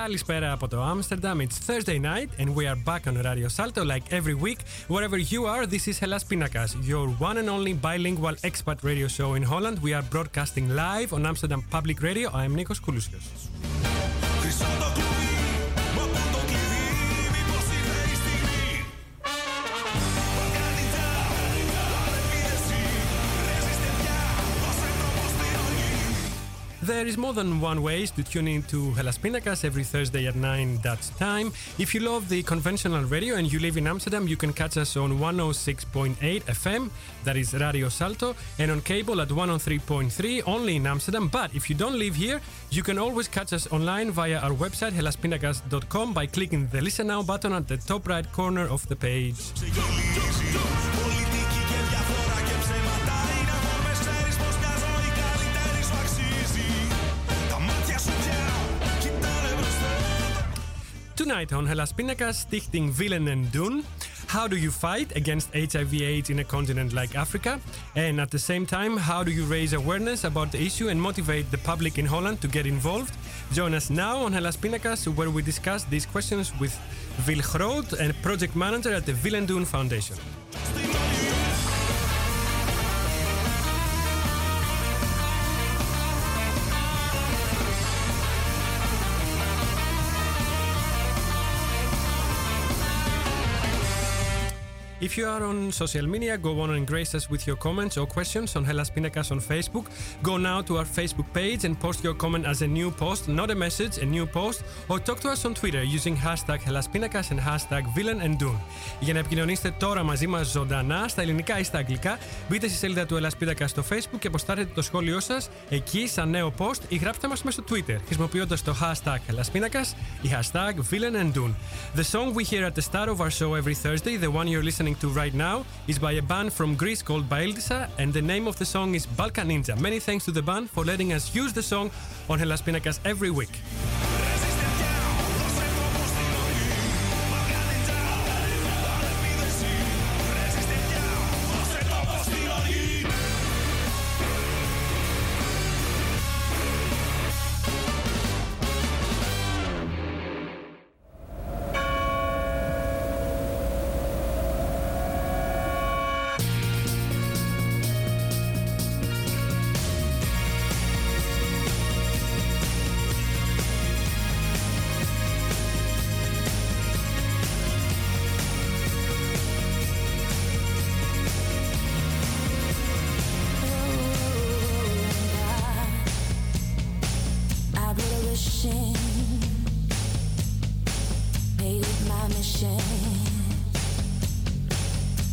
Καλησπέρα από το Amsterdam. It's Thursday night and we are back on Radio Salto like every week. Wherever you are, this is Hellas Pindakaas, your one and only bilingual expat radio show in Holland. We are broadcasting live on Amsterdam Public Radio. I am Nikos Koulousios. There is more than one way to tune in to Hellas Pindakaas every Thursday at 9 Dutch time. If you love the conventional radio and you live in Amsterdam, you can catch us on 106.8 FM, that is Radio Salto, and on cable at 103.3 only in Amsterdam. But if you don't live here, you can always catch us online via our website hellaspindakaas.com by clicking the Listen Now button at the top right corner of the page. Tonight on Hellas Pindakaas, Stichting Willen en Doen. How do you fight against HIV/AIDS in a continent like Africa? And at the same time, how do you raise awareness about the issue and motivate the public in Holland to get involved? Join us now on Hellas Pindakaas, where we discuss these questions with Wil Groot, a project manager at the Willen Doen Foundation. If you are on social media, go on and grace us with your comments or questions on Hellas Pindakaas on Facebook. Go now to our Facebook page and post your comment as a new post, not a message, a new post, or talk to us on Twitter using hashtag Hellas Pindakaas and hashtag Willen en Doen. Για να επικοινωνήσετε τώρα μαζί μα ζωντανά, στα ελληνικά ή στα αγγλικά, μπείτε στη σελίδα του Hellas Pindakaas στο Facebook και αποστάρετε το σχόλιο σα εκεί σαν νέο post ή γράψτε μα μέσα στο Twitter χρησιμοποιώντα το hashtag Hellas Pindakaas ή hashtag Willen en Doen. The song we hear at the start of our show every Thursday, the one you're listening to right now is by a band from Greece called Baildisa, and the name of the song is Balkan Ninja. Many thanks to the band for letting us use the song on Hellas Pindakaas every week.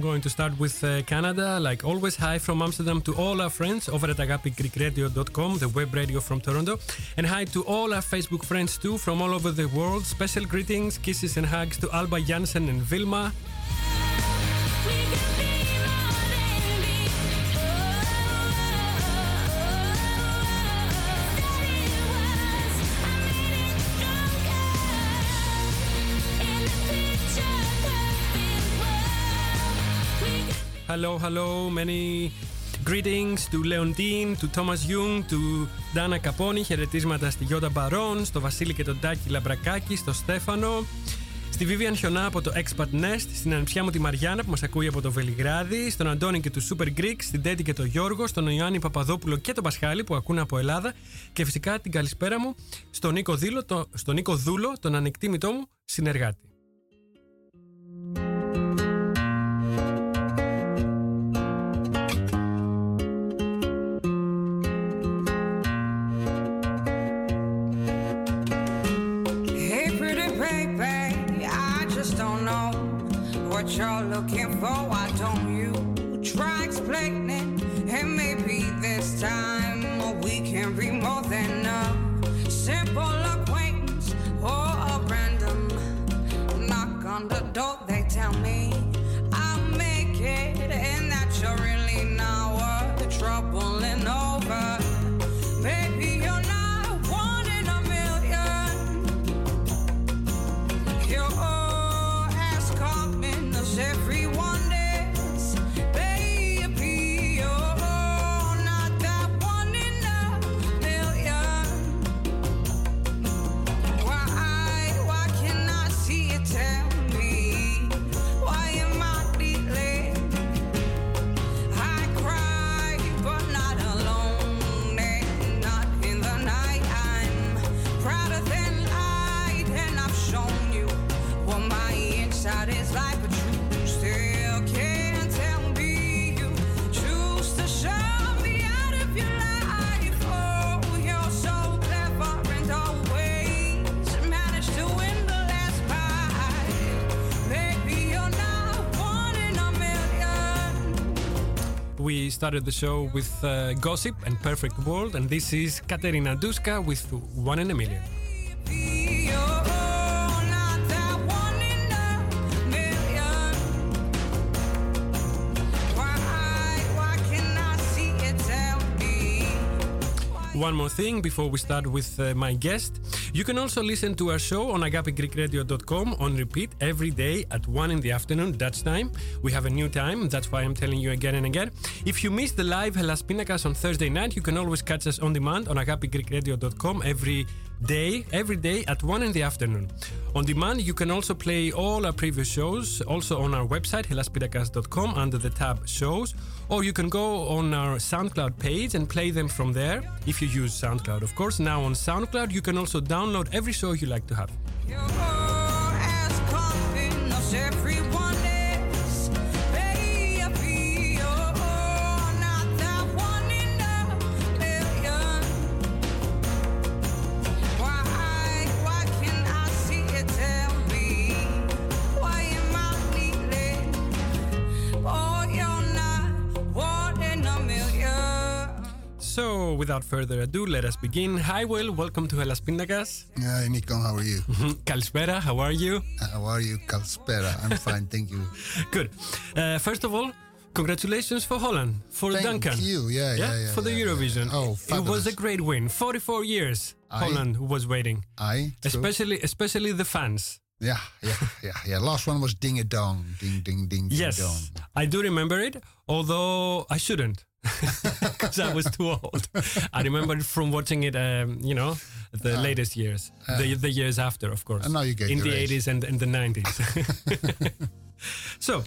I'm going to start with uh, Canada. Like always, hi from Amsterdam to all our friends over at agapigreekradio.com, the web radio from Toronto. And hi to all our Facebook friends too from all over the world. Special greetings, kisses and hugs to Alba Jansen and Vilma. Hello, hello, many greetings to Leontine, to Thomas Young, to Dana Caponi. Χαιρετίσματα στη Γιώτα Μπαρόν, στο Βασίλη και τον Τάκη Λαμπρακάκη, στο Στέφανο. Στη Vivian Χιονά από το Expat Nest, στην ανεψιά μου τη Μαριάννα που μας ακούει από το Βελιγράδι, στον Αντώνη και τους Super Greeks, στην Τέτη και τον Γιώργο, στον Ιωάννη Παπαδόπουλο και τον Πασχάλη που ακούνε από Ελλάδα και φυσικά την καλησπέρα μου στον Νίκο, Δήλο, το, στον Νίκο Δούλο, τον ανεκτήμητό μου συνεργάτη. Time we can be more than a simple started the show with uh, Gossip and Perfect World, and this is Katerina Duska with One in a Million. One more thing before we start with uh, my guest. You can also listen to our show on agapigreekradio.com on repeat every day at 1 in the afternoon, Dutch time. We have a new time, that's why I'm telling you again and again. If you missed the live Hellas Pindakaas on Thursday night, you can always catch us on demand on agapigreekradio.com every day, every day at 1 in the afternoon. On demand, you can also play all our previous shows, also on our website, hellaspindakaas.com, under the tab Shows, or you can go on our SoundCloud page and play them from there, if you use SoundCloud, of course. Now on SoundCloud, you can also download every show you like to have. So, without further ado, let us begin. Hi, Will. Welcome to Hellas Pindakaas. Hi, Nico. How are you? Kalispera, how are you? How are you, Kalspera? I'm fine, thank you. Good. Uh, first of all, congratulations for Holland, for Thank Duncan. Thank you. Yeah, yeah, yeah, For the yeah, yeah, Eurovision. yeah. Oh, it was a great win. 44 years I- Holland was waiting. I. Especially especially the fans. Yeah, yeah, yeah, yeah. Last one was ding a dong, ding, ding, ding, ding Yes. dong. I do remember it, although I shouldn't. Because I was too old. I remember it from watching it, um, you know, the latest years, the, the years after, of course. And now you get in the age. 80s and, and the 90s. so,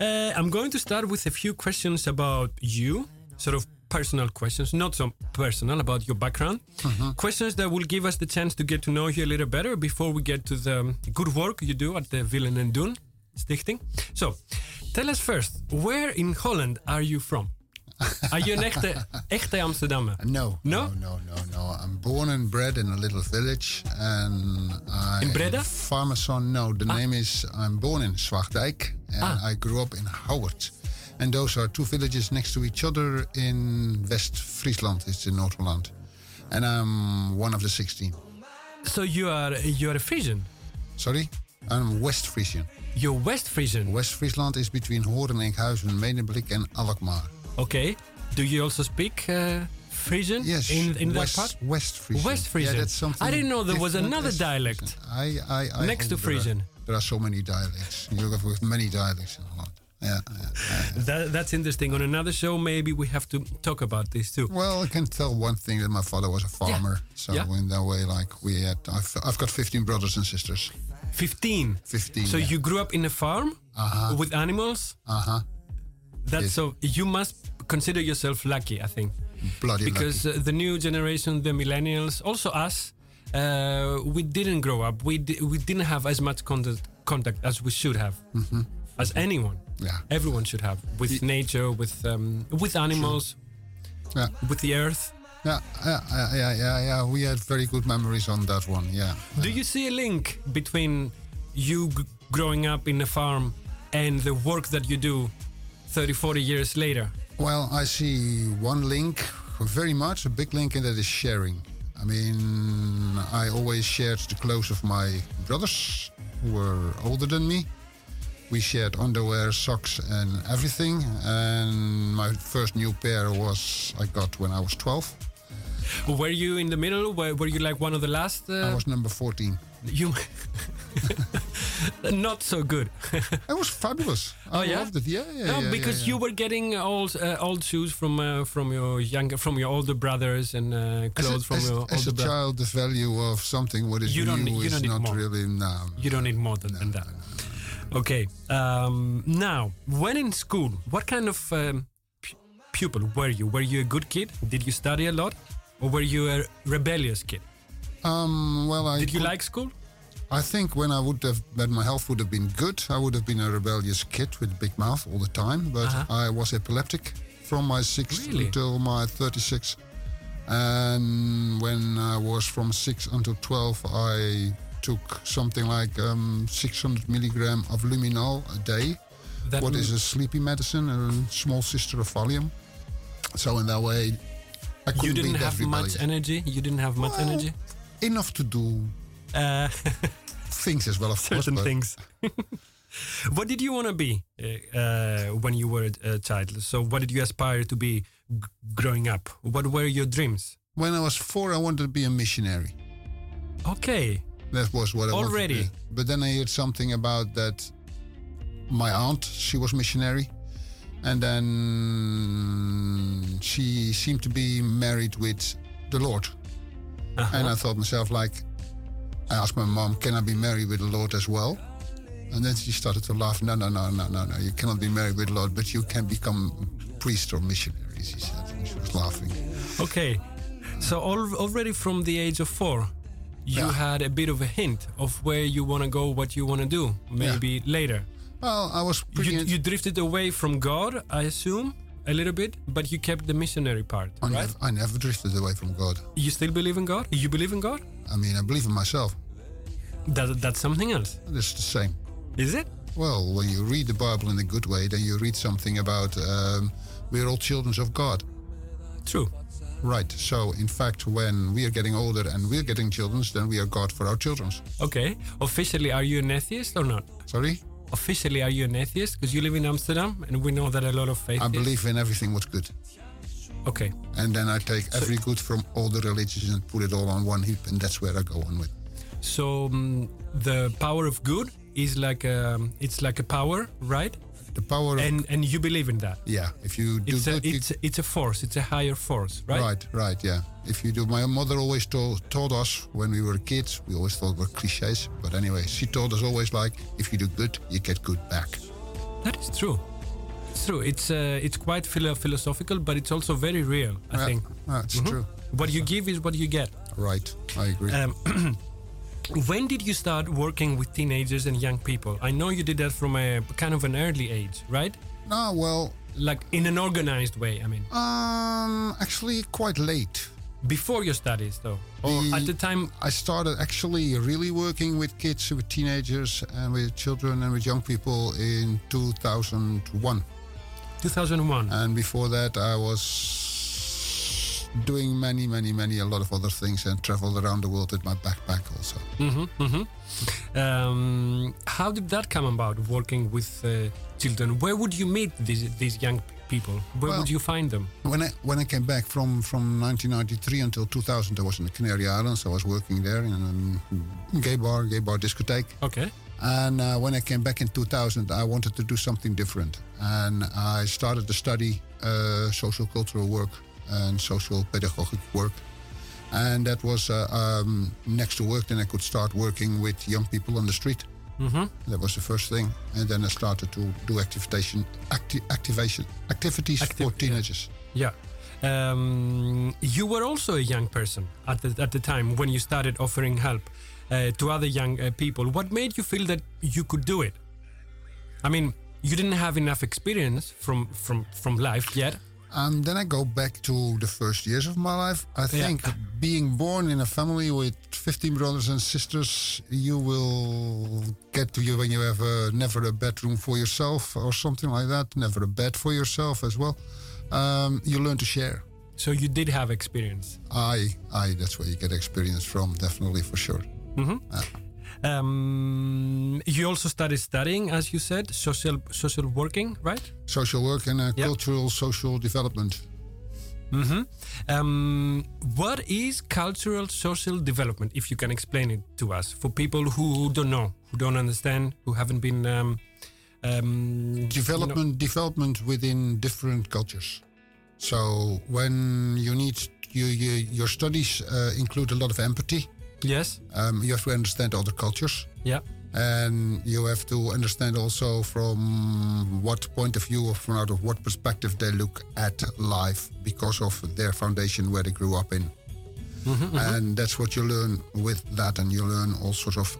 uh, I'm going to start with a few questions about you, sort of personal questions, not so personal about your background. Mm-hmm. Questions that will give us the chance to get to know you a little better before we get to the good work you do at the Willen en Doen Stichting. So, tell us first, where in Holland are you from? Are you an echte, echte Amsterdammer? No, No? no, no, no, no. I'm born and bred in a little village, and I In Breda? Farmer son. No, the name is. I'm born in Zwaagdijk, and Ah. I grew up in Howard. And those are two villages next to each other in West Friesland. It's in Noord-Holland. And I'm one of the 16. So you are you are a Frisian. Sorry? I'm West Frisian. You're West Frisian. West Friesland is between Hoorn, Enkhuizen, Medemblik and Alkmaar. Okay. Do you also speak uh, Frisian? Yes, In in West, that part. West Frisian. West Frisian. Yeah, that's something I didn't know there was another dialect. I, I, I Next to hope there are- Frisian. There are so many dialects. You have with many dialects in Holland. Yeah, yeah, yeah. That, that's interesting. On another show, maybe we have to talk about this too. Well, I can tell one thing that my father was a farmer. So in that way, like we had, I've, I've got 15 brothers and sisters. 15. 15. So you grew up in a farm Uh-huh. with animals. Uh huh. That's Yes. so. You must consider yourself lucky, I think, Bloody because lucky. uh, the new generation, the millennials, also us, uh, we didn't grow up. We di- we didn't have as much contact contact as we should have, as anyone. Yeah. Everyone should have with nature, with um, with animals, Yeah. with the earth. Yeah, yeah, yeah, yeah, yeah. We had very good memories on that one. Yeah. Do you see a link between you growing up in a farm and the work that you do 30, 40 years later? Well, I see one link very much, a big link, and that is sharing. I mean, I always shared the clothes of my brothers who were older than me. We shared underwear, socks, and everything. And my first new pair was I got when I was 12. Were you in the middle? Were, were you like one of the last? I Uh, was number 14. you not so good. It was fabulous. I Oh, yeah? loved it. Yeah, yeah, no, yeah, because yeah, you were getting old uh, old shoes from uh, from your younger from your older brothers and uh, As a, clothes from as, your as older a brothers. child, the value of something what is You don't new need- you is don't need not more. really no. You don't need more than, than that. Okay. Um, now, when in school, what kind of um, pupil were you? Were you a good kid? Did you study a lot, or were you a rebellious kid? Um, well, I Did you like school? I think when I would have, when my health would have been good, I would have been a rebellious kid with a big mouth all the time. But Uh-huh. I was epileptic from my sixth Really? until my 36. And when I was from 6 until 12, I took something like um, 600 milligram of luminal a day. That What is a sleepy medicine, a small sister of Valium. So in that way, I couldn't You didn't have much energy. You didn't have much Well, energy. Enough to do Uh, things as well, of course. certain but things. what did you want to be uh, uh, when you were a child? So, what did you aspire to be growing up? What were your dreams? When I was four, I wanted to be a missionary. Okay. That was what I wanted Already? to be. But then I heard something about that my aunt, she was missionary. And then she seemed to be married with the Lord. Uh-huh. And I thought myself, like, I asked my mom, can I be married with the Lord as well? And then she started to laugh. No, no, no, no, no, no. You cannot be married with the Lord, but you can become priest or missionary, she said. And she was laughing. Okay. So al- already from the age of four, you Yeah. had a bit of a hint of where you want to go, what you want to do, maybe later. Well, I was pretty... You, you drifted away from God, I assume, a little bit, but you kept the missionary part, I, right? never, I never drifted away from God. You still believe in God? You believe in God? I mean, I believe in myself. That, that's something else. It's the same. Is it? Well, when you read the Bible in a good way, then you read something about um, we're all children of God. True. Right. So, in fact, when we are getting older and we're getting children, then we are God for our children. Okay. Officially, are you an atheist or not? Sorry? Officially, are you an atheist? Because you live in Amsterdam, and we know that a lot of faith. I believe in everything what's good. Okay. And then I take every good from all the religions and put it all on one heap, and that's where I go on with. So um, the power of good is like a, it's like a power, right? The power of. And and you believe in that. yeah, if you do It's a good, you- it's it's a force. It's a higher force, right? Right, right, yeah. If you do, my mother always told, told us when we were kids, we always thought were cliches, but anyway, she told us always like, if you do good, you get good back. That is true. It's true. It's uh, it's quite philo- philosophical, but it's also very real. I Yeah, think yeah, it's true. what you give is what you get. Right, I agree. Um, when did you start working with teenagers and young people? I know you did that from a kind of an early age, right? no, well, Like in an organized way. I mean, um, actually, quite late. before your studies, though, or The- at the time? I started actually really working with kids, with teenagers, and with children and with young people in 2001. 2001. And before that, I was doing many, many, many, a lot of other things and traveled around the world with my backpack also. Um, how did that come about? Working with uh, children. Where would you meet these these young people? Where Well- would you find them? When I when I came back from, from 1993 until 2000, I was in the Canary Islands. I was working there in a gay bar, gay bar discotheque. Okay. And uh, when I came back in 2000, I wanted to do something different. And I started to study uh, social cultural work and social pedagogic work. And that was uh, um, next to work, then I could start working with young people on the street. Mm-hmm. That was the first thing. And then I started to do activation, acti- activation activities Activ- for yeah. teenagers. Yeah. Um, you were also a young person at the, at the time when you started offering help uh, to other young uh, people. What made you feel that you could do it? I mean, you didn't have enough experience from from from life yet. And then I go back to the first years of my life. I think being born in a family with 15 brothers and sisters, you will get to you when you have a, never a bedroom for yourself or something like that, never a bed for yourself as well. Um, you learn to share. So you did have experience. I, I, that's where you get experience from, definitely for sure. Mm-hmm. Um, you also started studying, as you said, social social working, right? Social work and uh, Yeah. cultural, social development. Um, what is cultural social development? If you can explain it to us, for people who don't know, who don't understand, who haven't been um, um, you know- development development within different cultures. So when you need you, you, your studies uh, include a lot of empathy. Yes, Um, you have to understand other cultures, yeah, and you have to understand also from what point of view or from out of what perspective they look at life because of their foundation where they grew up in. And that's what you learn with that, and you learn all sorts of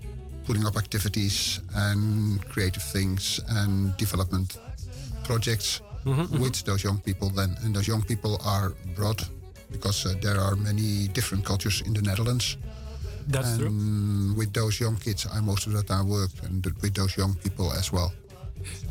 putting up activities and creative things and development projects with those young people. Then, and those young people are broad because uh, there are many different cultures in the Netherlands. That's true. And with those young kids, I most of the time work and with those young people as well.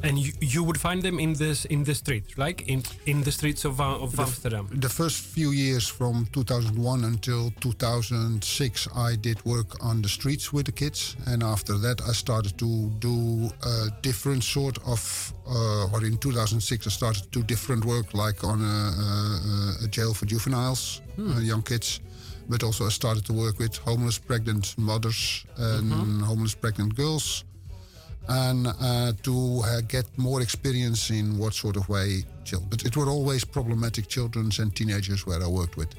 And you, you would find them in this in the streets, like in in the streets of of Amsterdam. The first few years from 2001 until 2006, I did work on the streets with the kids. And after that, I started to do a different sort of, uh, or in 2006, I started to do different work, like on a, a, a jail for juveniles, uh, young kids. But also, I started to work with homeless pregnant mothers and homeless pregnant girls. and uh, to uh, get more experience in what sort of way children. But it were always problematic children and teenagers where I worked with.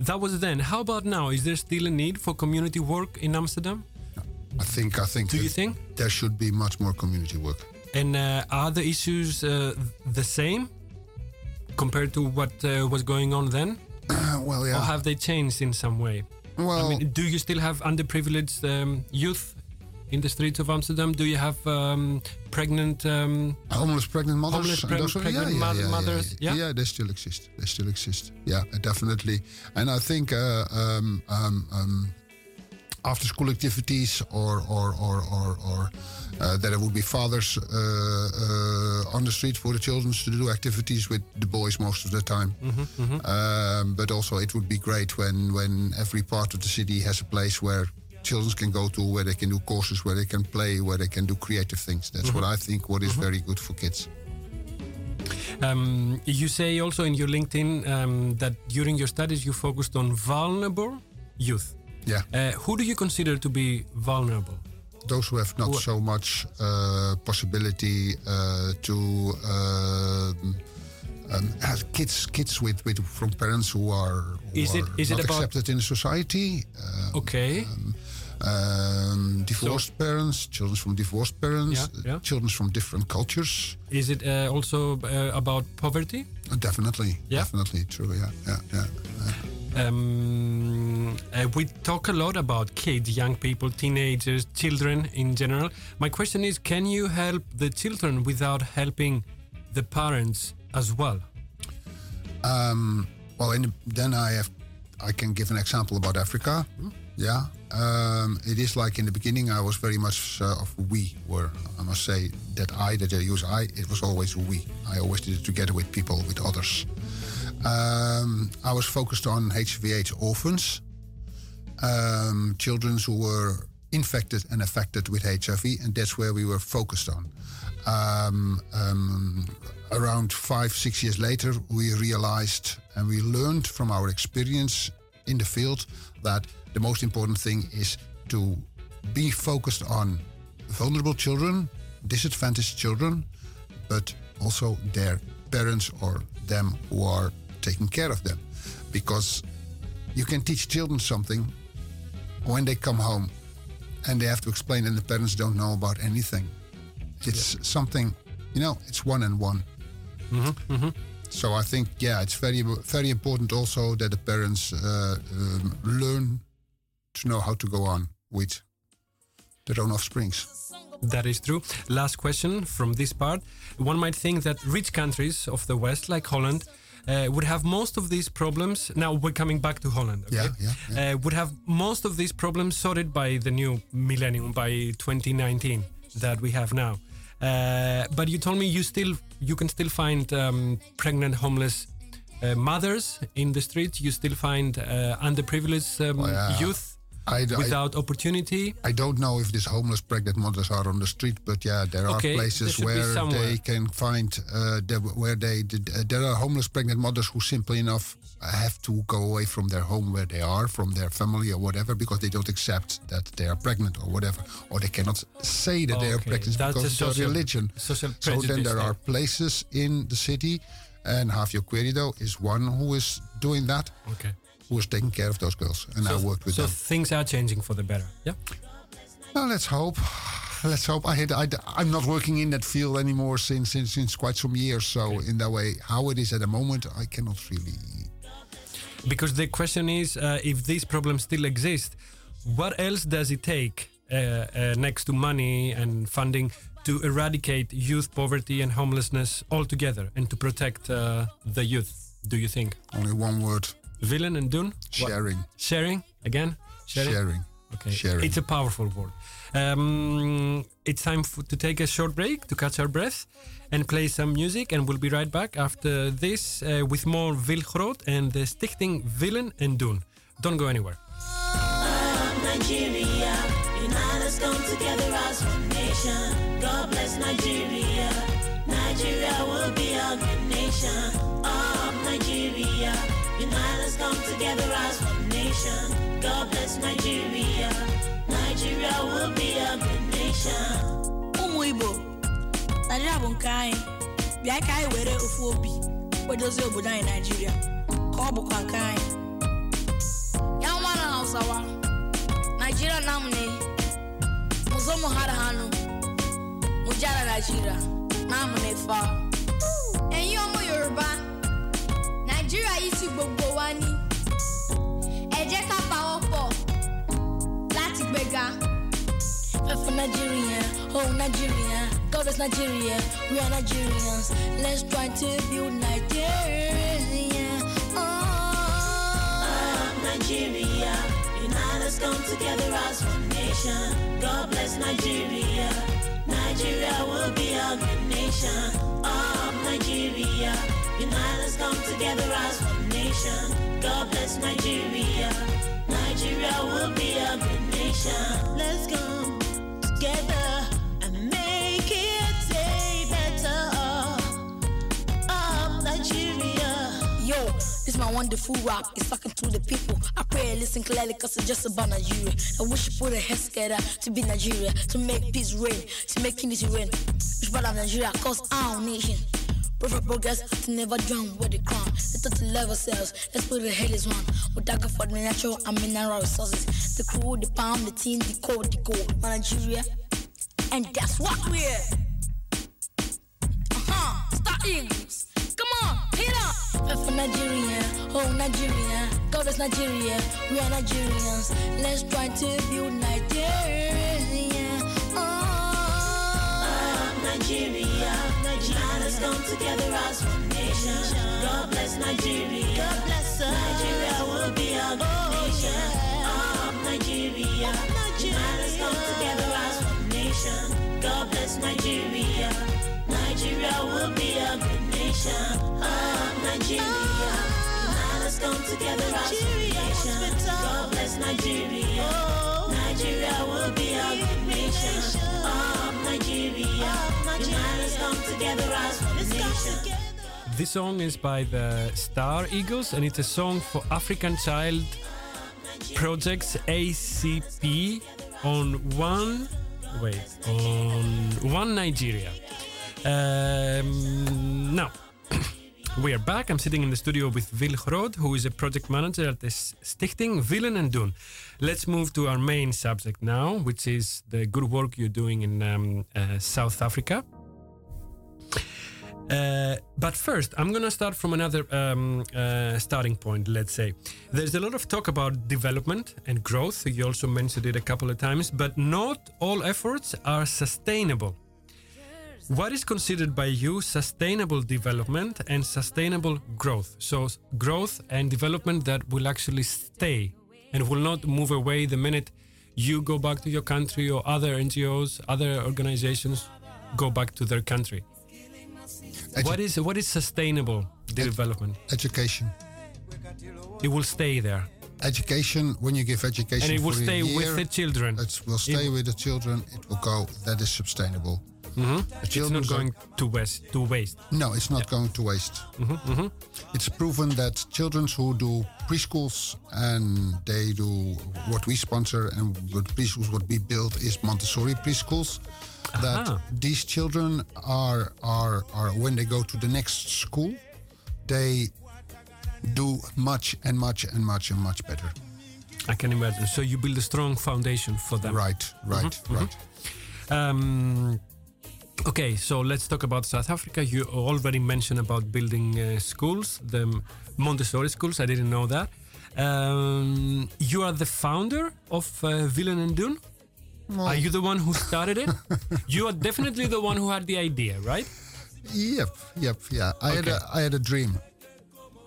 That was then. How about now? Is there still a need for community work in Amsterdam? I think I think Do you think? there should be much more community work. And uh, are the issues uh, the same compared to what uh, was going on then, Well, or have they changed in some way? well, I mean, do you still have underprivileged um, youth in the streets of Amsterdam? Do you have um, pregnant? Um, homeless pregnant mothers. Homeless preg- those- pregnant mo- mothers, yeah? yeah, they still exist. They still exist. Yeah, definitely. And I think uh, um, um, um, after school activities or or or or, or uh, there would be fathers uh, uh, on the street for the children to do activities with the boys most of the time. Um, but also, it would be great when when every part of the city has a place where children can go to, where they can do courses, where they can play, where they can do creative things. That's what I think. What is very good for kids. um, you say also in your LinkedIn um, that during your studies you focused on vulnerable youth. Yeah. Uh, who do you consider to be vulnerable? Those who have not so much uh, possibility uh, to um, um, have kids kids with, with from parents who are, who Is it- are is it about- accepted in society. Uh, Okay. um, divorced parents, children from divorced parents, Yeah, yeah. children from different cultures. Is it uh, also uh, about poverty? Uh, definitely, Yeah. definitely true. Yeah, yeah, yeah. Um, uh, we talk a lot about kids, young people, teenagers, children in general. My question is can you help the children without helping the parents as well? Um, Well, the, then I have, I can give an example about Africa. Yeah, um, it is like in the beginning I was very much uh, of we. were. I must say that I that I use I, it was always we. I always did it together with people, with others. Um, I was focused on HIV/AIDS orphans, um, children who were infected and affected with HIV, and that's where we were focused on. Um, um, around five, six years later, we realized and we learned from our experience in the field that the most important thing is to be focused on vulnerable children, disadvantaged children, but also their parents or them who are taking care of them. Because you can teach children something when they come home and they have to explain and the parents don't know about anything. It's something, you know, it's one and one. So I think, yeah, it's very, very important also that the parents uh, um, learn to know how to go on with their own offsprings. That is true. Last question from this part. One might think that rich countries of the West, like Holland, uh, would have most of these problems. Now we're coming back to Holland. Okay? Yeah, yeah, Uh, would have most of these problems sorted by the new millennium, by 2019 that we have now. Uh, but you told me you still you can still find um, pregnant homeless uh, mothers in the streets. You still find uh, underprivileged um, Well, yeah. youth I, I, without opportunity. I don't know if these homeless pregnant mothers are on the street, but yeah, there are Okay, there places where they can find uh, the, where they uh, there are homeless pregnant mothers who simply enough have to go away from their home where they are, from their family or whatever, because they don't accept that they are pregnant or whatever, or they cannot say that they are pregnant because of their social- religion. social so then there there. are places in the city, and Javier Querido is one who is doing that, Okay. Who is taking care of those girls, and I worked with so them. things are changing for the better. Yeah. Well, let's hope. Let's hope. I had, I, I'm not working in that field anymore since, since since quite some years. So in that way, how it is at the moment, I cannot really. Because the question is, uh, if these problems still exist, what else does it take uh, uh, next to money and funding to eradicate youth poverty and homelessness altogether and to protect uh, the youth? Do you think? Only one word: Willen en Doen? What- sharing. Sharing again. Sharing. Sharing. Okay. Sharing. It's a powerful word. Um, it's time f- to take a short break to catch our breath and play some music, and we'll be right back after this uh, with more Wil Groot and the Stichting Willen en Doen. Don't go anywhere. Nigeria, unite us, come together as one nation. God bless Nigeria. Nigeria nation. God bless Nigeria. Nigeria will be a good nation. ụmụ igbo naijiria bụ nke anyị bịa ka anyị were ofu obi kwedozie obodo anyị naijiria ka ọ bụkwa nke anyị ya nwa na hausawa naijiria nam ne muzo mu hada hannu mu jara naijiria namu ne fa ẹ̀yin ọmọ yorùbá nàìjíríà yìí ti gbogbo wa ní jẹ́ ká pawọ́ pọ̀ láti gbéga. for Nigeria, oh Nigeria, God is Nigeria, we are Nigerians. Let's try to build Nigeria. Oh. Up Nigeria, unite us, come together as one nation. God bless Nigeria. Nigeria will be a good nation. Up Nigeria, unite us, come together as one nation. God bless Nigeria. Nigeria will be a good nation. Let's come together and make it a better. Up Nigeria. Yo, this my wonderful rap. It's talking to the people. I pray and listen clearly cause it's just about Nigeria. I wish you put a head together to be Nigeria, to make peace reign, to make unity reign. It's about Nigeria cause our nation. For progress to never drown with the crown. Let's to love ourselves. Let's put the head is one. We dagger for the natural and mineral resources. The crew, the pound, the team, the code, the gold. Nigeria. And that's what we're. Uh-huh. Star Eagles. Come on, hit up. Fight for Nigeria, oh Nigeria, God is Nigeria, we are Nigerians. Let's try to build Nigeria. Nigeria. Nigerians come together as one nation. God bless Nigeria. God bless us. Nigeria will be a good oh, nation. Yeah. Oh, Nigeria. Nigerians come together as one nation. God bless Nigeria. Nigeria will be a good nation. Oh, Nigeria. Ah, Nigerians come together as one nation. God bless Nigeria. This song is by the Star Eagles and it's a song for African Child Projects ACP on one wait on one Nigeria. Um, now we are back. I'm sitting in the studio with Wil Groot, who is a project manager at the Stichting Willen en Doen. Let's move to our main subject now, which is the good work you're doing in um, uh, South Africa. Uh, but first, I'm going to start from another um, uh, starting point, let's say. There's a lot of talk about development and growth. You also mentioned it a couple of times, but not all efforts are sustainable. What is considered by you sustainable development and sustainable growth? So, growth and development that will actually stay and will not move away the minute you go back to your country or other NGOs, other organizations go back to their country. Edu- What is what is sustainable development? education. It will stay there, Education, when you give education and it will stay year, with the children. it will stay It- with the children. It will go. That is sustainable. The Mm-hmm. It's not going to waste. To waste. No, it's not going to waste. Mm-hmm, It's proven that children who do preschools and they do what we sponsor and what preschools what we build is Montessori preschools. That Aha. these children are are are when they go to the next school, they do much and much and much and much better. I can imagine. So you build a strong foundation for them. Right, right, Mm-hmm, right. Um, okay, so let's talk about South Africa. You already mentioned about building uh, schools, the Montessori schools. I didn't know that. Um, you are the founder of uh, Willen en Doen. Are you the one who started it? you are definitely the one who had the idea, right? Yep, yep, yeah. I had a I had a dream.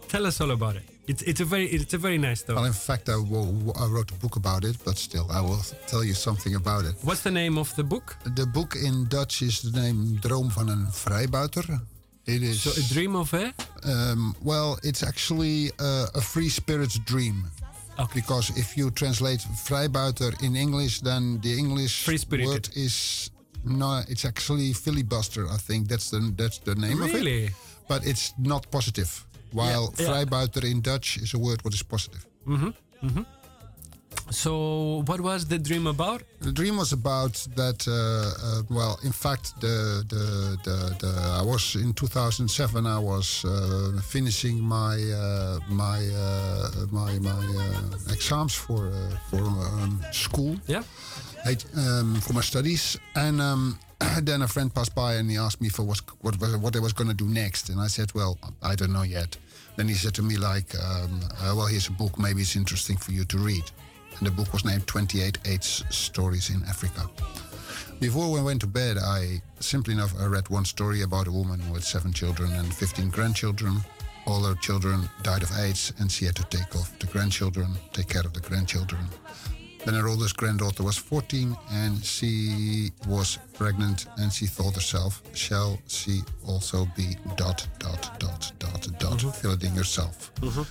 Tell us all about it. It's it's a very it's a very nice story. Well, in fact, I, wrote a book about it, but still, I will tell you something about it. What's the name of the book? The book in Dutch is the name Droom van een vrijbuiter. It is So a dream of a um, well, it's actually uh, a free spirit's dream. Okay. Because if you translate vrijbuiter in English, then the English word is no, it's actually filibuster. I think that's the that's the name of it. really. But it's not positive. While Yeah, vrijbuiter in Dutch is a word what is positive. So what was the dream about? The dream was about that. Uh, uh, well, in fact, the, the the the I was in 2007. I was uh, finishing my uh, my uh, my my uh, exams for for um, school. Yeah. I, um, for my studies, and um, then a friend passed by and he asked me for what what what I was going to do next, and I said, well, I don't know yet. Then he said to me like, um, uh, well, here's a book, maybe it's interesting for you to read, and the book was named 28 AIDS Stories in Africa. Before we went to bed, I simply enough I read one story about a woman with seven children and 15 grandchildren. All her children died of AIDS, and she had to take off the grandchildren, take care of the grandchildren. Then her oldest granddaughter was 14 and she was pregnant and she thought herself, shall she also be dot, dot, dot, dot, dot, mm-hmm. fill it in yourself. Mm-hmm.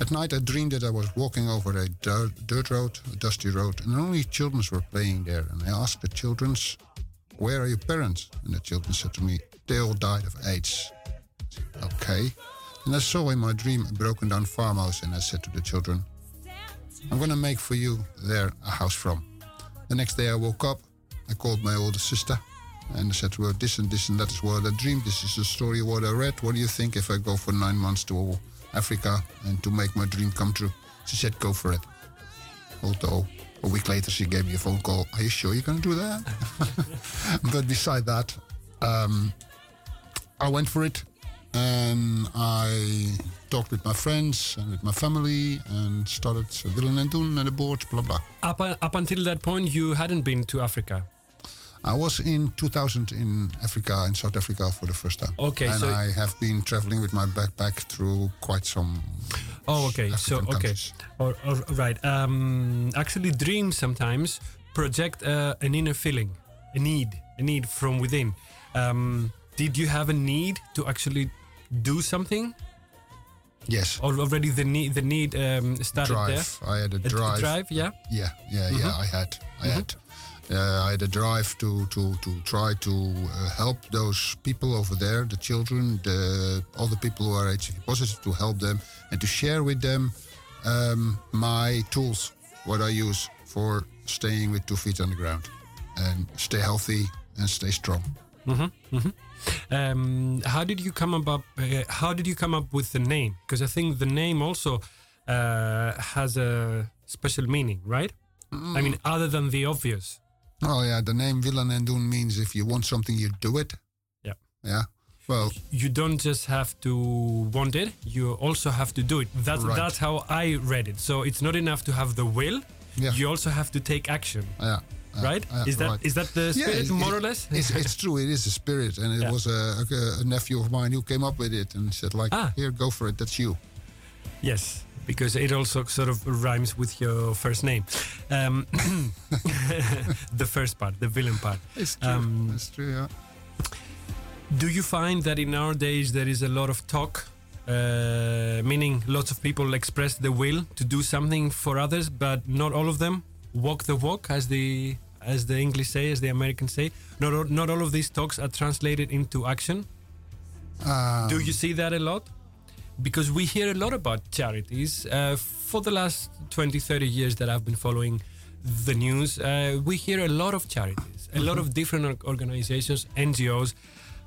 At night I dreamed that I was walking over a dirt, dirt road, a dusty road, and only children were playing there. And I asked the children, where are your parents? And the children said to me, they all died of AIDS. Okay. And I saw in my dream a broken down farmhouse and I said to the children, I'm gonna make for you there a house from. The next day I woke up, I called my older sister and I said to her, This and this and that is what I dreamed. This is the story of what I read. What do you think if I go for nine months to Africa and to make my dream come true? She said, Go for it. Although a week later she gave me a phone call. Are you sure you're gonna do that? but beside that, um, I went for it and I talked with my friends and with my family and started Willen en Doen and the board, blah blah. Up, up until that point, you hadn't been to Africa. I was in 2000 in Africa, in South Africa for the first time. Okay, and so- I have been traveling with my backpack through quite some. Oh, okay. So, okay. Or, or, right. Um, actually, dreams sometimes project uh, an inner feeling, a need, a need from within. Um, did you have a need to actually do something? Yes. Already the need the need um, started drive. I had a there. drive. drive, yeah. Yeah, yeah, yeah. I had, I had, uh, I had a drive to to to try to uh, help those people over there, the children, the all the people who are HIV positive, to help them and to share with them um, my tools, what I use for staying with two feet on the ground, and stay healthy and stay strong. Um, how did you come about? Uh, how did you come up with the name? Because I think the name also uh, has a special meaning, right? I mean, other than the obvious. Oh yeah, the name Willen en Doen means if you want something, you do it. Yeah. Yeah. Well, You don't just have to want it; you also have to do it. That's Right. that's how I read it. So it's not enough to have the will; Yeah. you also have to take action, yeah. Yeah, right? yeah, is that is right. that the Yeah, spirit, it- more it- or less? It's, it's true. It is a spirit, and it Yeah. was a, a, a nephew of mine who came up with it and said, like, Ah. here, go for it. That's you. Yes, because it also sort of rhymes with your first name. Um, the first part, the Willen part. It's true. Um, it's true. Yeah. Do you find that in our days there is a lot of talk, uh, meaning lots of people express the will to do something for others, but not all of them walk the walk, as the as the English say, as the Americans say. Not all, not all of these talks are translated into action. Um, Do you see that a lot? Because we hear a lot about charities. Uh, for the last 20, 30 years that I've been following the news, uh, we hear a lot of charities, a lot of different organizations, NGOs.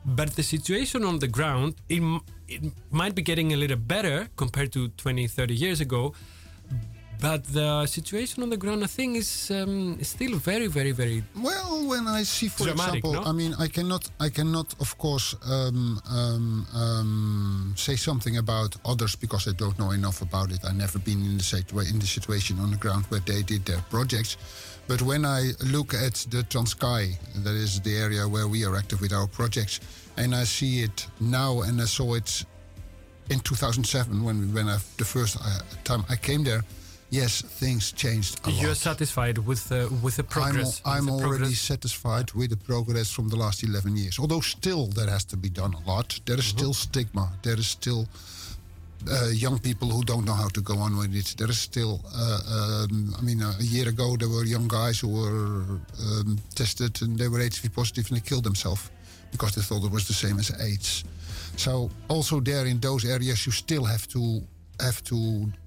But the situation on the ground, it, it might be getting a little better compared to 20, 30 years ago. But the situation on the ground, I think, is um, still very, very, very. Well, when I see, for Dramatic, example, no? I mean, I cannot, I cannot, of course, um, um, um, say something about others because I don't know enough about it. I've never been in the in the situation on the ground where they did their projects. But when I look at the Transkei, that is the area where we are active with our projects, and I see it now, and I saw it in 2007 when we, when I, the first uh, time I came there. Yes, things changed a You're lot. satisfied with the with the progress. I'm, I'm the already progress? satisfied with the progress from the last 11 years. Although still there has to be done a lot. There is still stigma. There is still uh, young people who don't know how to go on with it. There is still, uh, um, I mean, a year ago there were young guys who were um, tested and they were HIV positive and they killed themselves because they thought it was the same as AIDS. So also there in those areas you still have to have to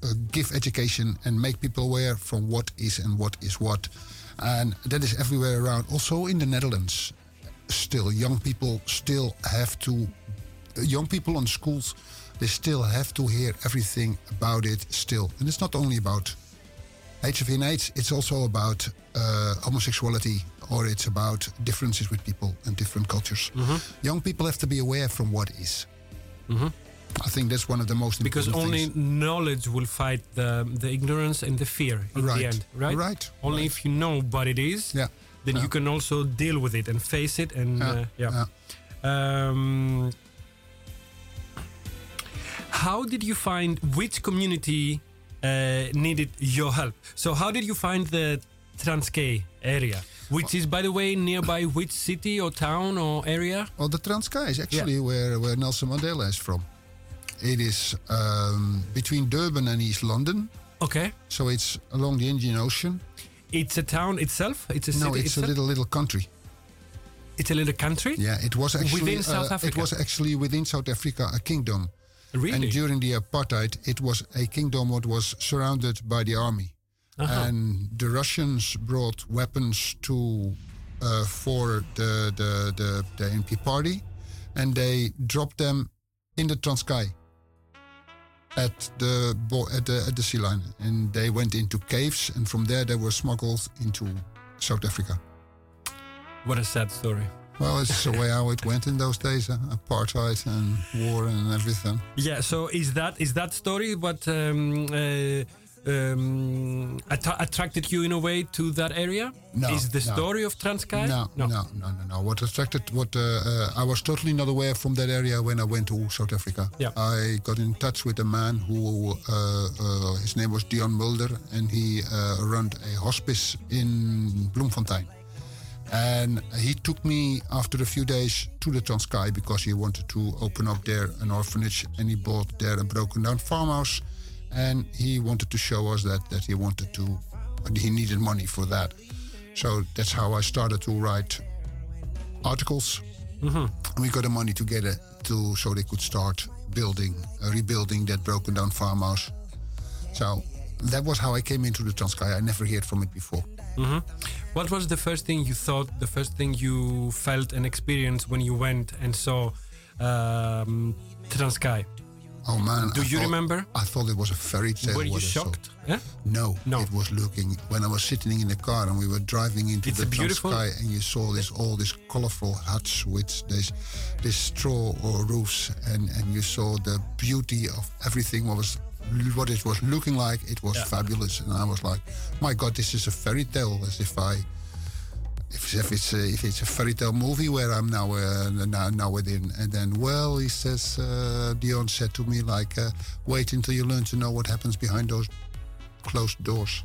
uh, give education and make people aware from what is and what is what, and that is everywhere around. Also in the Netherlands, still young people still have to, uh, young people on schools, they still have to hear everything about it still, and it's not only about HIV and AIDS. It's also about uh, homosexuality, or it's about differences with people and different cultures. Young people have to be aware from what is. I think that's one of the most because important because only things. knowledge will fight the the ignorance and the fear in Right. the end, right? Right, Only right. if you know what it is, Yeah. then Yeah. you can also deal with it and face it. And Yeah, uh, yeah. Um, how did you find which community uh, needed your help? So how did you find the Transkei area, which is by the way nearby which city or town or area? Well, the Transkei is actually where, where Nelson Mandela is from. It is um, between Durban and East London, Okay, so it's along the Indian Ocean. it's a town itself. It's a city no, it's itself. a little little country. It's a little country. Yeah, it was actually Within South uh, Africa? It was actually within South Africa a kingdom. Really? And during the apartheid, it was a kingdom what was surrounded by the army. Uh-huh. And the Russians brought weapons to uh, for the, the the the NP party, and they dropped them in the Transkei at the at the at the sea line, and they went into caves, and from there they were smuggled into South Africa. What a sad story. Well, it's the way how it went in those days, huh? apartheid and war and everything. Yeah. So is that is that story But um, uh, um, att- attracted you in a way to that area? No, Is the no. story of Transkei? No, no, no, no, no. What attracted, what uh, uh, I was totally not aware from that area when I went to South Africa. Yeah. I got in touch with a man who, uh, uh, his name was Dion Mulder, and he uh, ran a hospice in Bloemfontein. And he took me after a few days to the Transkei because he wanted to open up there an orphanage and he bought there a broken down farmhouse. And he wanted to show us that, that he wanted to, he needed money for that. So that's how I started to write articles. And we got the money together to so they could start building, uh, rebuilding that broken down farmhouse. So that was how I came into the Transkei. I never heard from it before. What was the first thing you thought, the first thing you felt and experienced when you went and saw um, Transkei? Oh man! Do I you thought- remember? I thought it was a fairy tale. Were you shocked? Yeah? No, No. It was looking when I was sitting in the car and we were driving into It's the beautiful. Transkei, and you saw this all these colorful huts with this this straw or roofs, and and you saw the beauty of everything. What was what it was looking like? It was Yeah. fabulous, and I was like, my God, this is a fairy tale. As if I. If, if it's a, if it's a fairy tale movie where I'm now uh, now, now within, and then well, he says uh, Dion said to me like, uh, wait until you learn to know what happens behind those closed doors.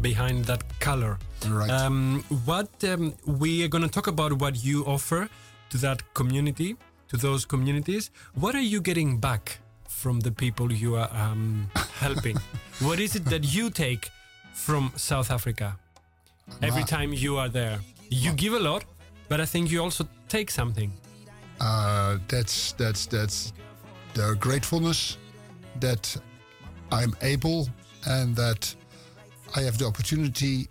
Behind that color. Right. Um, what um, we are going to talk about what you offer to that community, to those communities. What are you getting back from the people you are um, helping? what is it that you take from South Africa every time you are there? You give a lot, but I think you also take something. uh, that's that's that's their gratefulness that I'm able and that I have the opportunity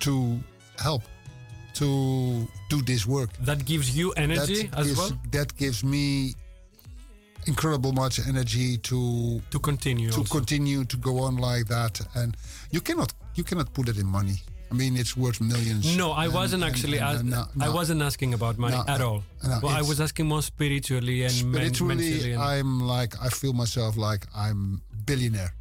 to help to do this work. That gives you energy that as gives, well That gives me incredible much energy to to continue. to also. continue to go on like that. And you cannot you cannot put it in money. I mean, it's worth millions. No, I And- wasn't and- actually. and- and no, I wasn't asking about money No, at all. no, well, I was asking more spiritually and men- mentally. I'm like I feel myself like I'm billionaire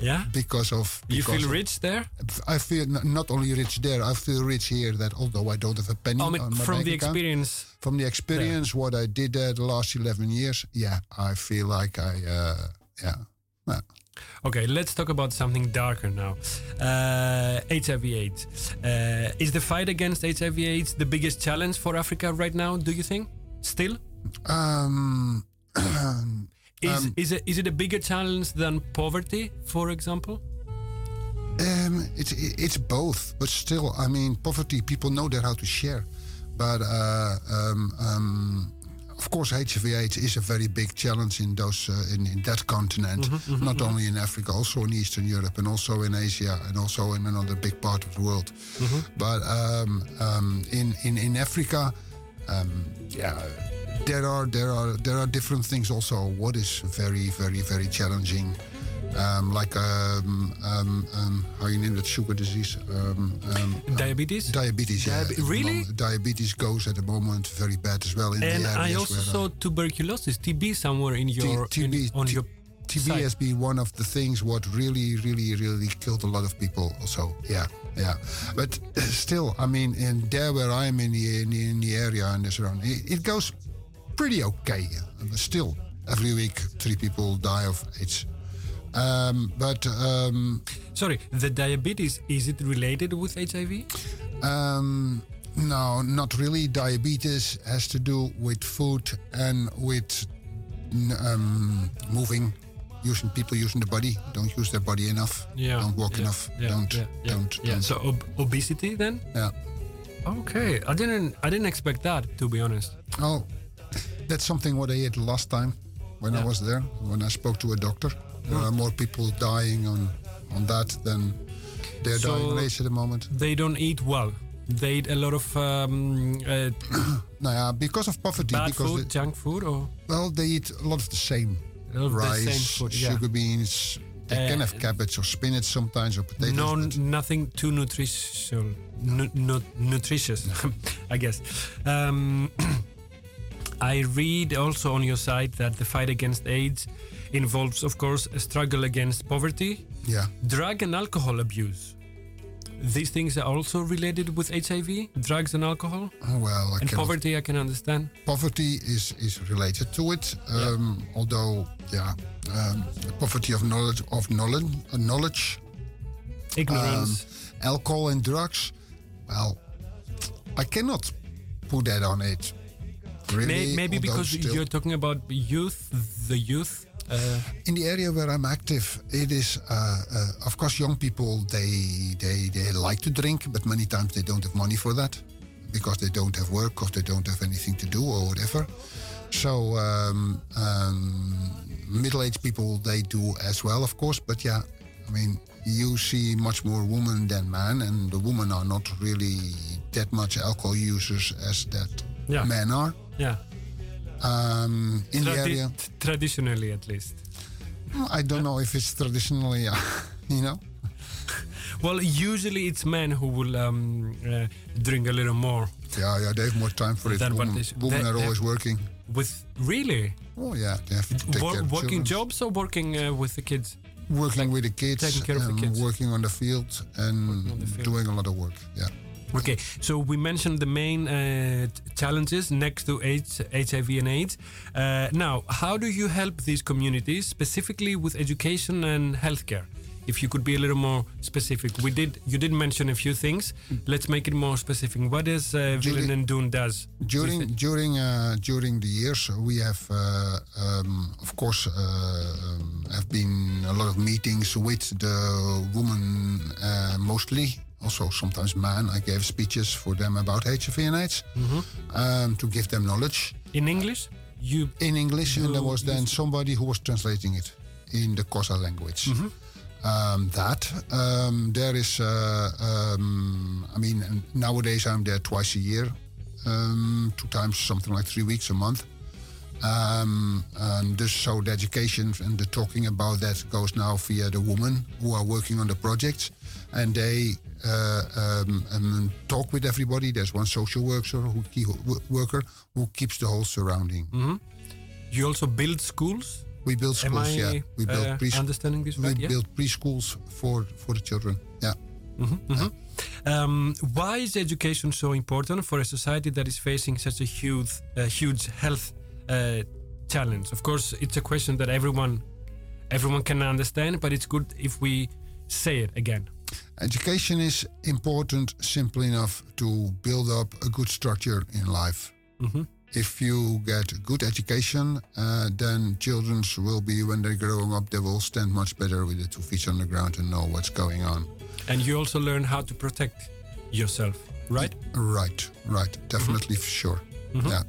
yeah. because of. You feel rich there? I feel not only rich there. I feel rich here. That although I don't have a penny I mean, on my from bank the account, experience. from the experience, what I did there the last eleven years, yeah, I feel like I, uh, yeah, yeah. Okay, let's talk about something darker now. Uh, HIV/AIDS. Uh, is the fight against HIV/AIDS the biggest challenge for Africa right now? Do you think? Still, Um, is is it is it a bigger challenge than poverty, for example? Um, it's it's both, but still, I mean, poverty. People know that how to share, but uh, um, um, of course, HIV/AIDS is a very big challenge in those uh, in, in that continent. Not only in Africa, also in Eastern Europe, and also in Asia, and also in another big part of the world. But um, um, in in in Africa, um, yeah. There are there are there are different things also. What is very very very challenging um, like um, um, um, how you name that sugar disease? Um, um, Diabetes. diabetes. yeah. The really? Diabetes goes at the moment very bad as well in and the I also where saw tuberculosis, TB, somewhere in your T- in- TB on your TB site. has been one of the things what really, really, really killed a lot of people. Also, yeah, yeah. But still, I mean, in there where I am in the in the, in the area and the surrounding, it, it goes pretty okay. Still, every week three people die of AIDS. Um, but um, Sorry, the diabetes is it related with HIV? Um, no, not really. Diabetes has to do with food and with um, moving, using people using the body. Don't use their body enough. Yeah. Don't walk yeah, enough. Yeah, don't. Yeah, yeah, don't. yeah. don't. So ob- obesity then? yeah. Okay, I didn't I didn't expect that to be honest. Oh, that's something what I ate last time when I was there. When I spoke to a doctor, there are more people dying on on that than they're So- dying on AIDS at the moment. They don't eat well. They eat a lot of um, uh, Now, yeah, because of poverty, bad because food, they- junk food, or well, they eat a lot of the same. a lot of the rice, same food. Yeah. sugar beans. They can Uh, have cabbage or spinach sometimes or potatoes. No, nothing too nutritious. Nu- nu- nutritious, I guess. Um, I read also on your site that the fight against AIDS involves, of course, a struggle against poverty, yeah, drug and alcohol abuse. These things are also related with HIV, drugs and alcohol, Oh, well, I and poverty. I can understand. poverty is is related to it. Um, Although, yeah, um, poverty of knowledge of knowledge, uh, knowledge, Ignorance. alcohol and drugs. Well, I cannot put that on it. Really, May- maybe because you're talking about youth, the youth. Uh, in the area where I'm active, it is uh, uh, of course young people. They they they like to drink, but many times they don't have money for that because they don't have work or they don't have anything to do or whatever. So um, um, middle-aged people they do as well, of course. But yeah, I mean you see much more women than men, and the women are not really that much alcohol users as that Yeah. men are. yeah. Um, in the area, traditionally, at least. I don't know if it's traditionally, uh, you know. Well, usually it's men who will um, uh, drink a little more. Yeah, yeah, they have more time for it. Than Women, is- women they- are always working. With really Oh yeah, they have to take Wor- care of working children. jobs or working uh, with the kids? working with the kids, taking care of the and kids. working on the field, and the field. doing a lot of work. Yeah. Okay, so we mentioned the main uh, challenges next to AIDS, HIV and AIDS. Uh, now, how do you help these communities, specifically with education and healthcare? If you could be a little more specific, we did. You did mention a few things. Let's make it more specific. What is uh, Willen and Doen does? During during uh, during the years, we have uh, um, of course uh, um, have been a lot of meetings with the women uh, mostly. Also, sometimes men. I gave speeches for them about HIV and AIDS um, to give them knowledge. in English, you in English, and there was then somebody who was translating it in the Xhosa language. Um, that um, there is, uh, um, I mean, nowadays I'm there twice a year, um, two times, something like three weeks a month. Um, and dus so the education and the talking about that goes now via the women who are working on the projects, and they uh, um, um, talk with everybody. There's one social worker who ke- worker who keeps the whole surrounding. you also build schools. We build schools, I yeah. We build uh, pres- understanding this we right? Yeah. build preschools for for the children. Yeah. Um, why is education so important for a society that is facing such a huge, uh, huge health uh, challenge? Of course, it's a question that everyone, everyone can understand, but it's good if we say it again. Education is important simply enough to build up a good structure in life. If you get good education, uh, then children will be, when they're growing up, they will stand much better with the two feet on the ground and know what's going on. And you also learn how to protect yourself, right? Right, right. Definitely for sure. Yeah.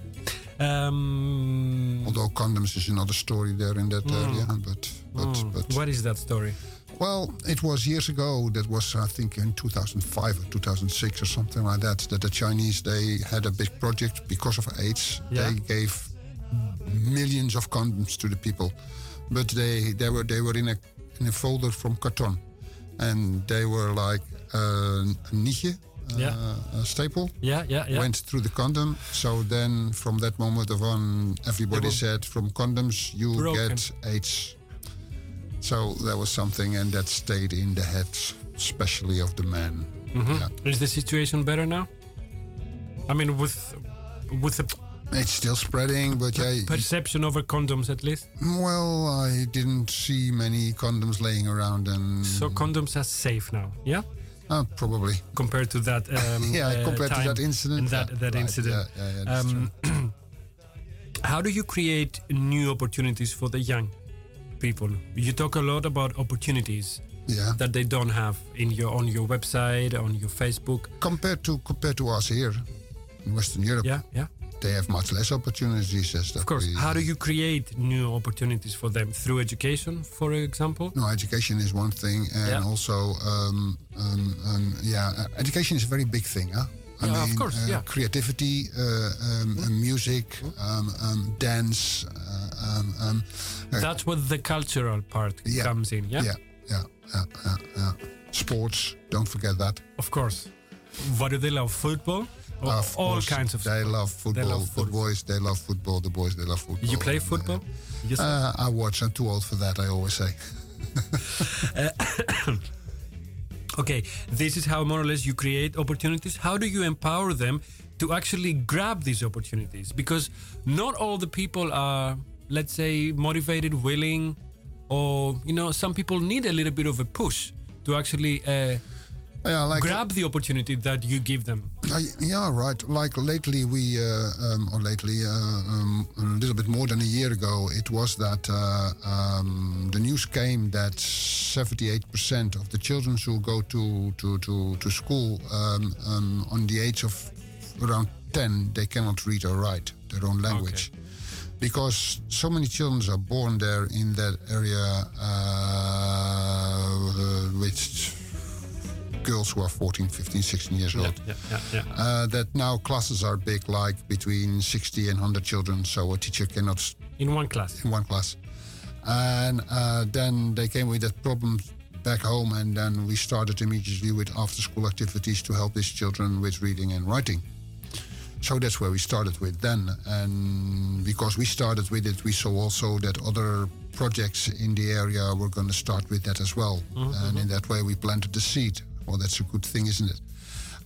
Um, Although condoms is another story there in that area. But, but, but what is that story? Well, it was years ago. That was, I think, in 2005 or 2006 or something like that. That the Chinese they had a big project because of AIDS. Yeah. They gave millions of condoms to the people, but they they were they were in a in a folder from carton, and they were like uh, a nietje, uh, Yeah. a staple. Yeah, yeah, yeah. Went through the condom. So then, from that moment on, everybody said, "From condoms, you broken. get AIDS." So that was something, and that stayed in the heads, especially of the men. Mm-hmm. Yeah. Is the situation better now? I mean, with with the It's still spreading, but yeah. perception over condoms, at least. Well, I didn't see many condoms laying around, and So condoms are safe now, yeah? uh, probably. Compared to that, um, Yeah, uh, compared to that incident, and that yeah, that right, incident. yeah, yeah, um, how do you create new opportunities for the young people? You talk a lot about opportunities Yeah. that they don't have in your on your website, on your Facebook. compared to compared to us here in Western Europe, Yeah, yeah. they have much less opportunities. As Of course. we- How do you create new opportunities for them through education, for example? No, education is one thing, and Yeah. also, um, um, um, yeah, uh, education is a very big thing, huh? I Yeah, of course, uh, yeah. Creativity, uh, um, uh, music, um, um, dance. Uh, um, um, uh, That's where the cultural part Yeah. comes in, yeah? yeah, yeah, yeah, yeah, yeah. Sports, don't forget that. Of course. What do they love? Football? Or Of all course, kinds of They sport? love football. love The football. boys, they love football. The boys, they love football. You play And, uh, football? Yes. Uh, I watch. I'm too old for that. I always say. okay, this is how more or less you create opportunities. How do you empower them to actually grab these opportunities? Because not all the people are, let's say, motivated, willing, or you know, some people need a little bit of a push to actually uh, Yeah, like grab the opportunity that you give them. Uh, yeah, right. Like lately, we, uh, um, or lately, uh, um, a little bit more than a year ago, it was that uh, um, the news came that 78% of the children who go to, to, to, to school um, um, on the age of around 10, they cannot read or write their own language. Because so many children are born there in that area uh, with girls who are 14, 15, 16 years old. Yeah, yeah, yeah. Uh, that now classes are big, like between 60 and 100 children, so a teacher cannot In one class. in one class. And uh, then they came with that problem back home, and then we started immediately with after school activities to help these children with reading and writing. So that's where we started with then. And because we started with it, we saw also that other projects in the area were going to start with that as well. And in that way, we planted the seed. Well, that's a good thing, isn't it?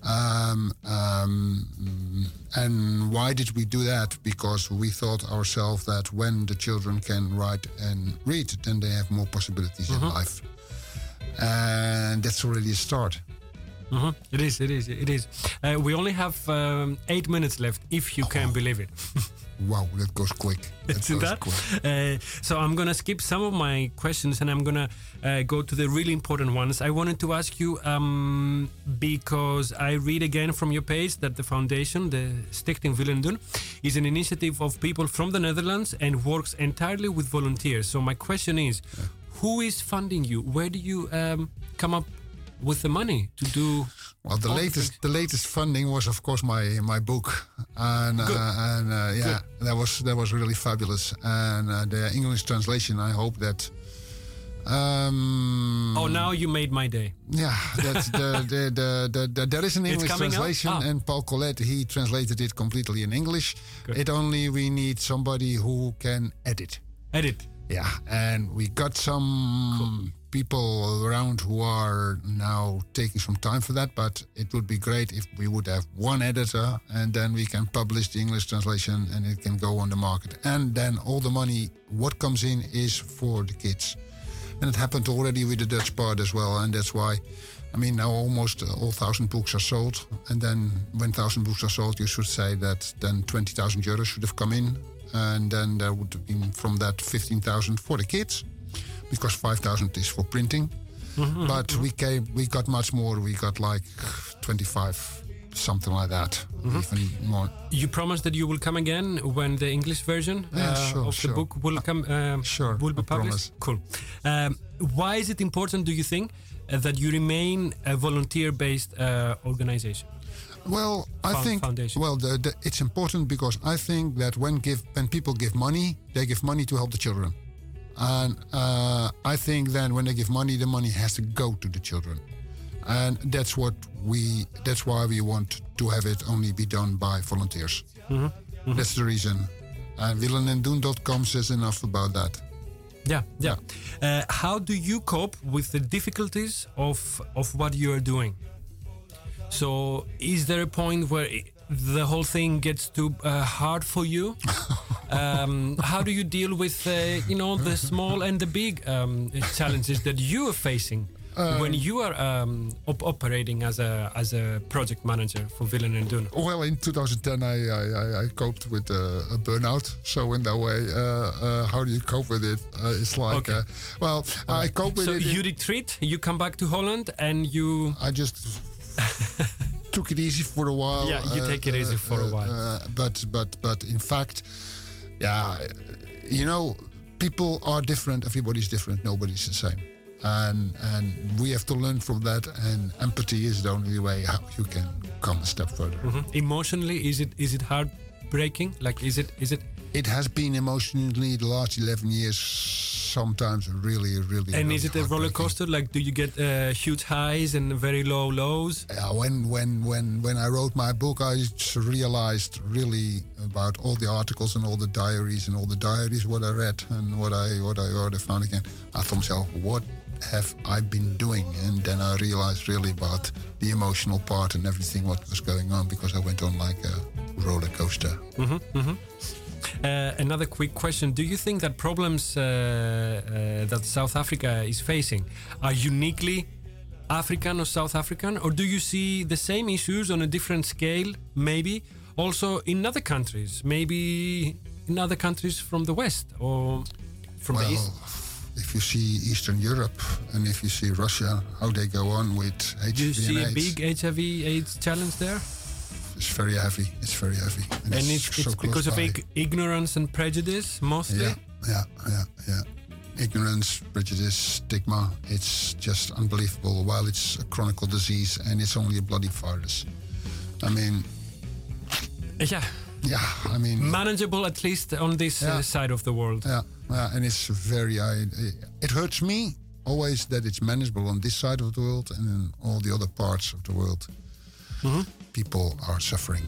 Um, um, mm, and why did we do that? Because we thought ourselves that when the children can write and read, then they have more possibilities in life. And that's already a start. Mhm. It is, it is, it is. Uh, we only have um, eight minutes left, if you can believe it. Wow, that goes quick. That goes that? quick. Uh, so I'm gonna skip some of my questions and I'm gonna uh, go to the really important ones. I wanted to ask you um, because I read again from your page that the foundation, the Stichting Willen Doen, is an initiative of people from the Netherlands and works entirely with volunteers. So my question is, who is funding you? Where do you um, come up with the money to do? Well, the latest the latest funding was, of course, my my book, and uh, and uh, yeah, that was that was really fabulous. And uh, the English translation, I hope that. Um, Oh, now you made my day. Yeah, that's the, the, the, the, the there is an English translation, Ah. and Paul Colette he translated it completely in English. Good. It only we need somebody who can edit. Edit. Yeah, and we got some people around who are now taking some time for that. But it would be great if we would have one editor, and then we can publish the English translation, and it can go on the market. And then all the money, what comes in, is for the kids. And it happened already with the Dutch part as well, and that's why. I mean, now almost all thousand books are sold, and then when thousand books are sold, you should say that then twenty thousand euros should have come in, and then there would have been from that fifteen thousand for the kids, because five thousand is for printing. But we came, we got much more. We got like twenty five, something like that, even more. You promise that you will come again when the English version Yeah, uh, sure, of sure. the book will come. Um, sure, will be I published. Cool. Um, why is it important? Do you think uh, that you remain a volunteer-based uh, organization? Well, I Found- think foundation. well, the, the, it's important because I think that when give when people give money, they give money to help the children, and uh, I think then when they give money, the money has to go to the children, and that's what we. That's why we want to have it only be done by volunteers. Mm-hmm. That's the reason. And willenendoen.com says enough about that. Yeah, yeah. Uh, how do you cope with the difficulties of of what you are doing? So, is there a point where the whole thing gets too uh, hard for you? um, how do you deal with, uh, you know, the small and the big um, challenges that you are facing when you are um, op- operating as a as a project manager for Willen and Doen? Well, in 2010, I I, I, I coped with uh, a burnout. So in that way, uh, uh, how do you cope with it? Uh, it's like, Okay. uh, well, I cope with So it. in- you retreat, you come back to Holland, and you I just took it easy for a while. Yeah, you take it easy for a while. Uh, but but but in fact, yeah, you know, people are different. Everybody's different. Nobody's the same. And and we have to learn from that. And empathy is the only way how you can come a step further. Mhm. emotionally is it is it heartbreaking? Like is it is it It has been emotionally the last eleven years. Sometimes really, really. and really is it a roller coaster? Like do you get uh, huge highs and very low lows? Yeah, when when when when I wrote my book, I realized really about all the articles and all the diaries and all the diaries what I read and what I what I what I found again. I thought myself, what have I been doing? And then I realized really about the emotional part and everything what was going on because I went on like a roller coaster. Uh, another quick question: Do you think that problems uh, uh, that South Africa is facing are uniquely African or South African, or do you see the same issues on a different scale, maybe also in other countries, maybe in other countries from the West or from the Well, East? if you see Eastern Europe and if you see Russia, how they go on with HIV Do you see a big HIV/AIDS challenge there? It's very heavy. It's very heavy, And it's, so it's because of by. ig- ignorance and prejudice mostly. Yeah, yeah, yeah, yeah. Ignorance, prejudice, stigma. It's just unbelievable. While it's a chronic disease and it's only a bloody virus. I mean, Yeah, yeah, I mean, manageable at least on this uh, side of the world. yeah, yeah, and it's very. I, it hurts me always that it's manageable on this side of the world and in all the other parts of the world. Mm-hmm. People are suffering.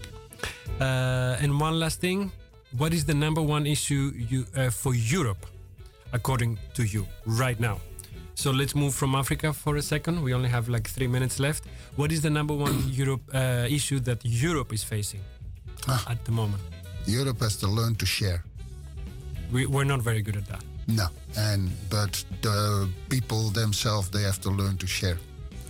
Uh, and one last thing, what is the number one issue you uh, for Europe, according to you, right now? So let's move from Africa for a second. We only have like three minutes left. What is the number one Europe uh, issue that Europe is facing Ah. at the moment? Europe has to learn to share. We, we're not very good at that. No, and but the people themselves they have to learn to share.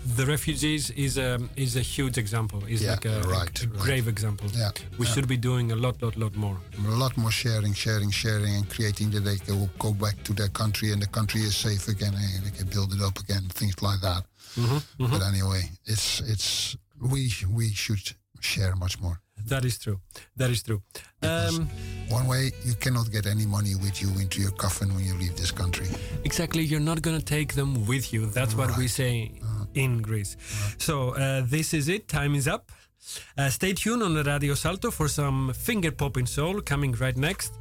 The refugees is a is a huge example. Is Yeah, like a, right, a right. grave example. Yeah, we yeah. should be doing a lot, lot, lot more. a lot more sharing, sharing, sharing, and creating that they can go back to their country and the country is safe again and they can build it up again, things like that. Mm-hmm, But anyway, it's it's we we should share much more. That is true. That is true. Um, One way you cannot get any money with you into your coffin when you leave this country. Exactly, you're not gonna take them with you. That's what we say in Greece. So uh, this is it. Time is up. Uh, stay tuned on the Radio Salto for some finger popping soul coming right next.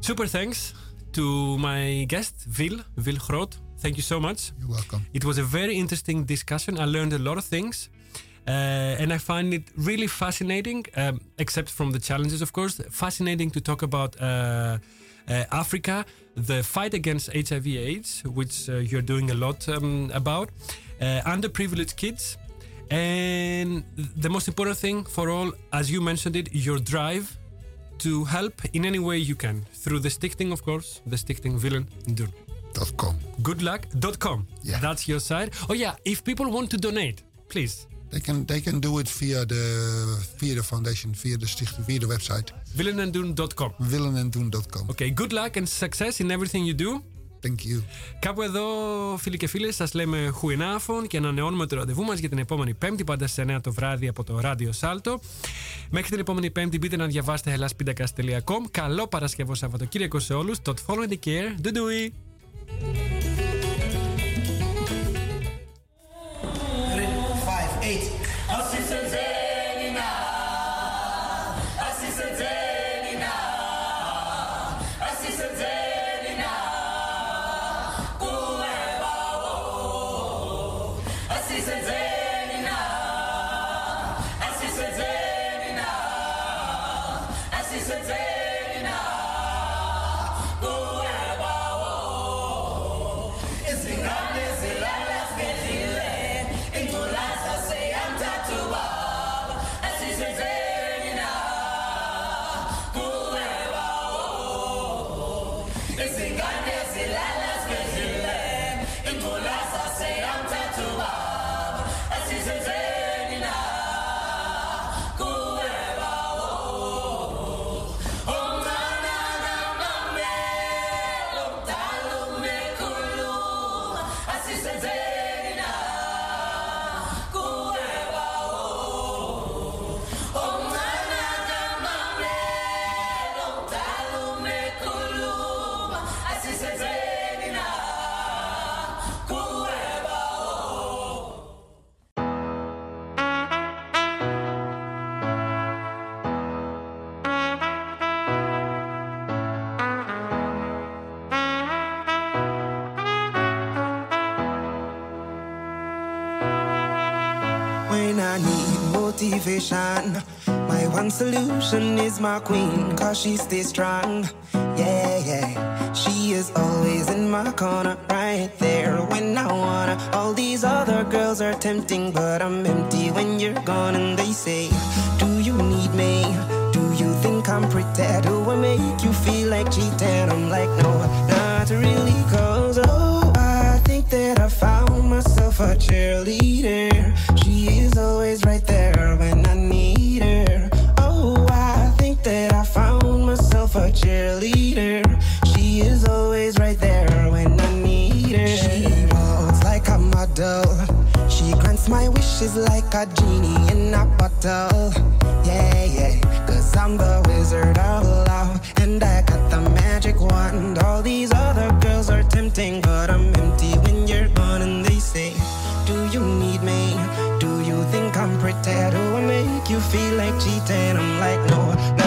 Super thanks to my guest Wil Wil Groot. Thank you so much. You're welcome. It was a very interesting discussion. I learned a lot of things. Uh, and I find it really fascinating, um, except from the challenges, of course, fascinating to talk about uh, uh, Africa, the fight against HIV/AIDS, which uh, you're doing a lot um, about, Uh, underprivileged kids, and the most important thing for all, as you mentioned it, your drive to help in any way you can through the stichting, of course, the stichting Willen doen. Dot com. Goodluck.com. Yeah. That's your site. Oh yeah, if people want to donate, please. They can they can do it via the via the foundation, via the stichting, via the website. Willenendoen.com. willenendoen.com. Okay, good luck and success in everything you do. Thank you. Κάπου εδώ, φίλοι και φίλες, σας λέμε χουενάφων και ανανεώνουμε το ραντεβού μας για την επόμενη Πέμπτη, πάντα στις 9 το βράδυ από το ράδιο Σάλτο. Μέχρι την επόμενη Πέμπτη μπείτε να διαβάσετε hellaspindakaas.com. Καλό Παρασκευό Σαββατοκύριακο σε όλους. Tot volgende keer. Doei doei. Motivation. My one solution is my queen, cause she stays strong. Yeah, yeah. She is always in my corner, right there when I wanna. All these other girls are tempting, but I'm empty when you're gone. And they say, Do you need me? Do you think I'm pretty? Do I make you feel like cheating? I'm like, No, not really, cause oh, I think that I found myself a cheerleader. My wishes like a genie in a bottle. Yeah, yeah. Cause I'm the wizard of love. And I got the magic wand. All these other girls are tempting, but I'm empty when you're gone. And they say, Do you need me? Do you think I'm pretty? Do I make you feel like cheating? I'm like, No, really.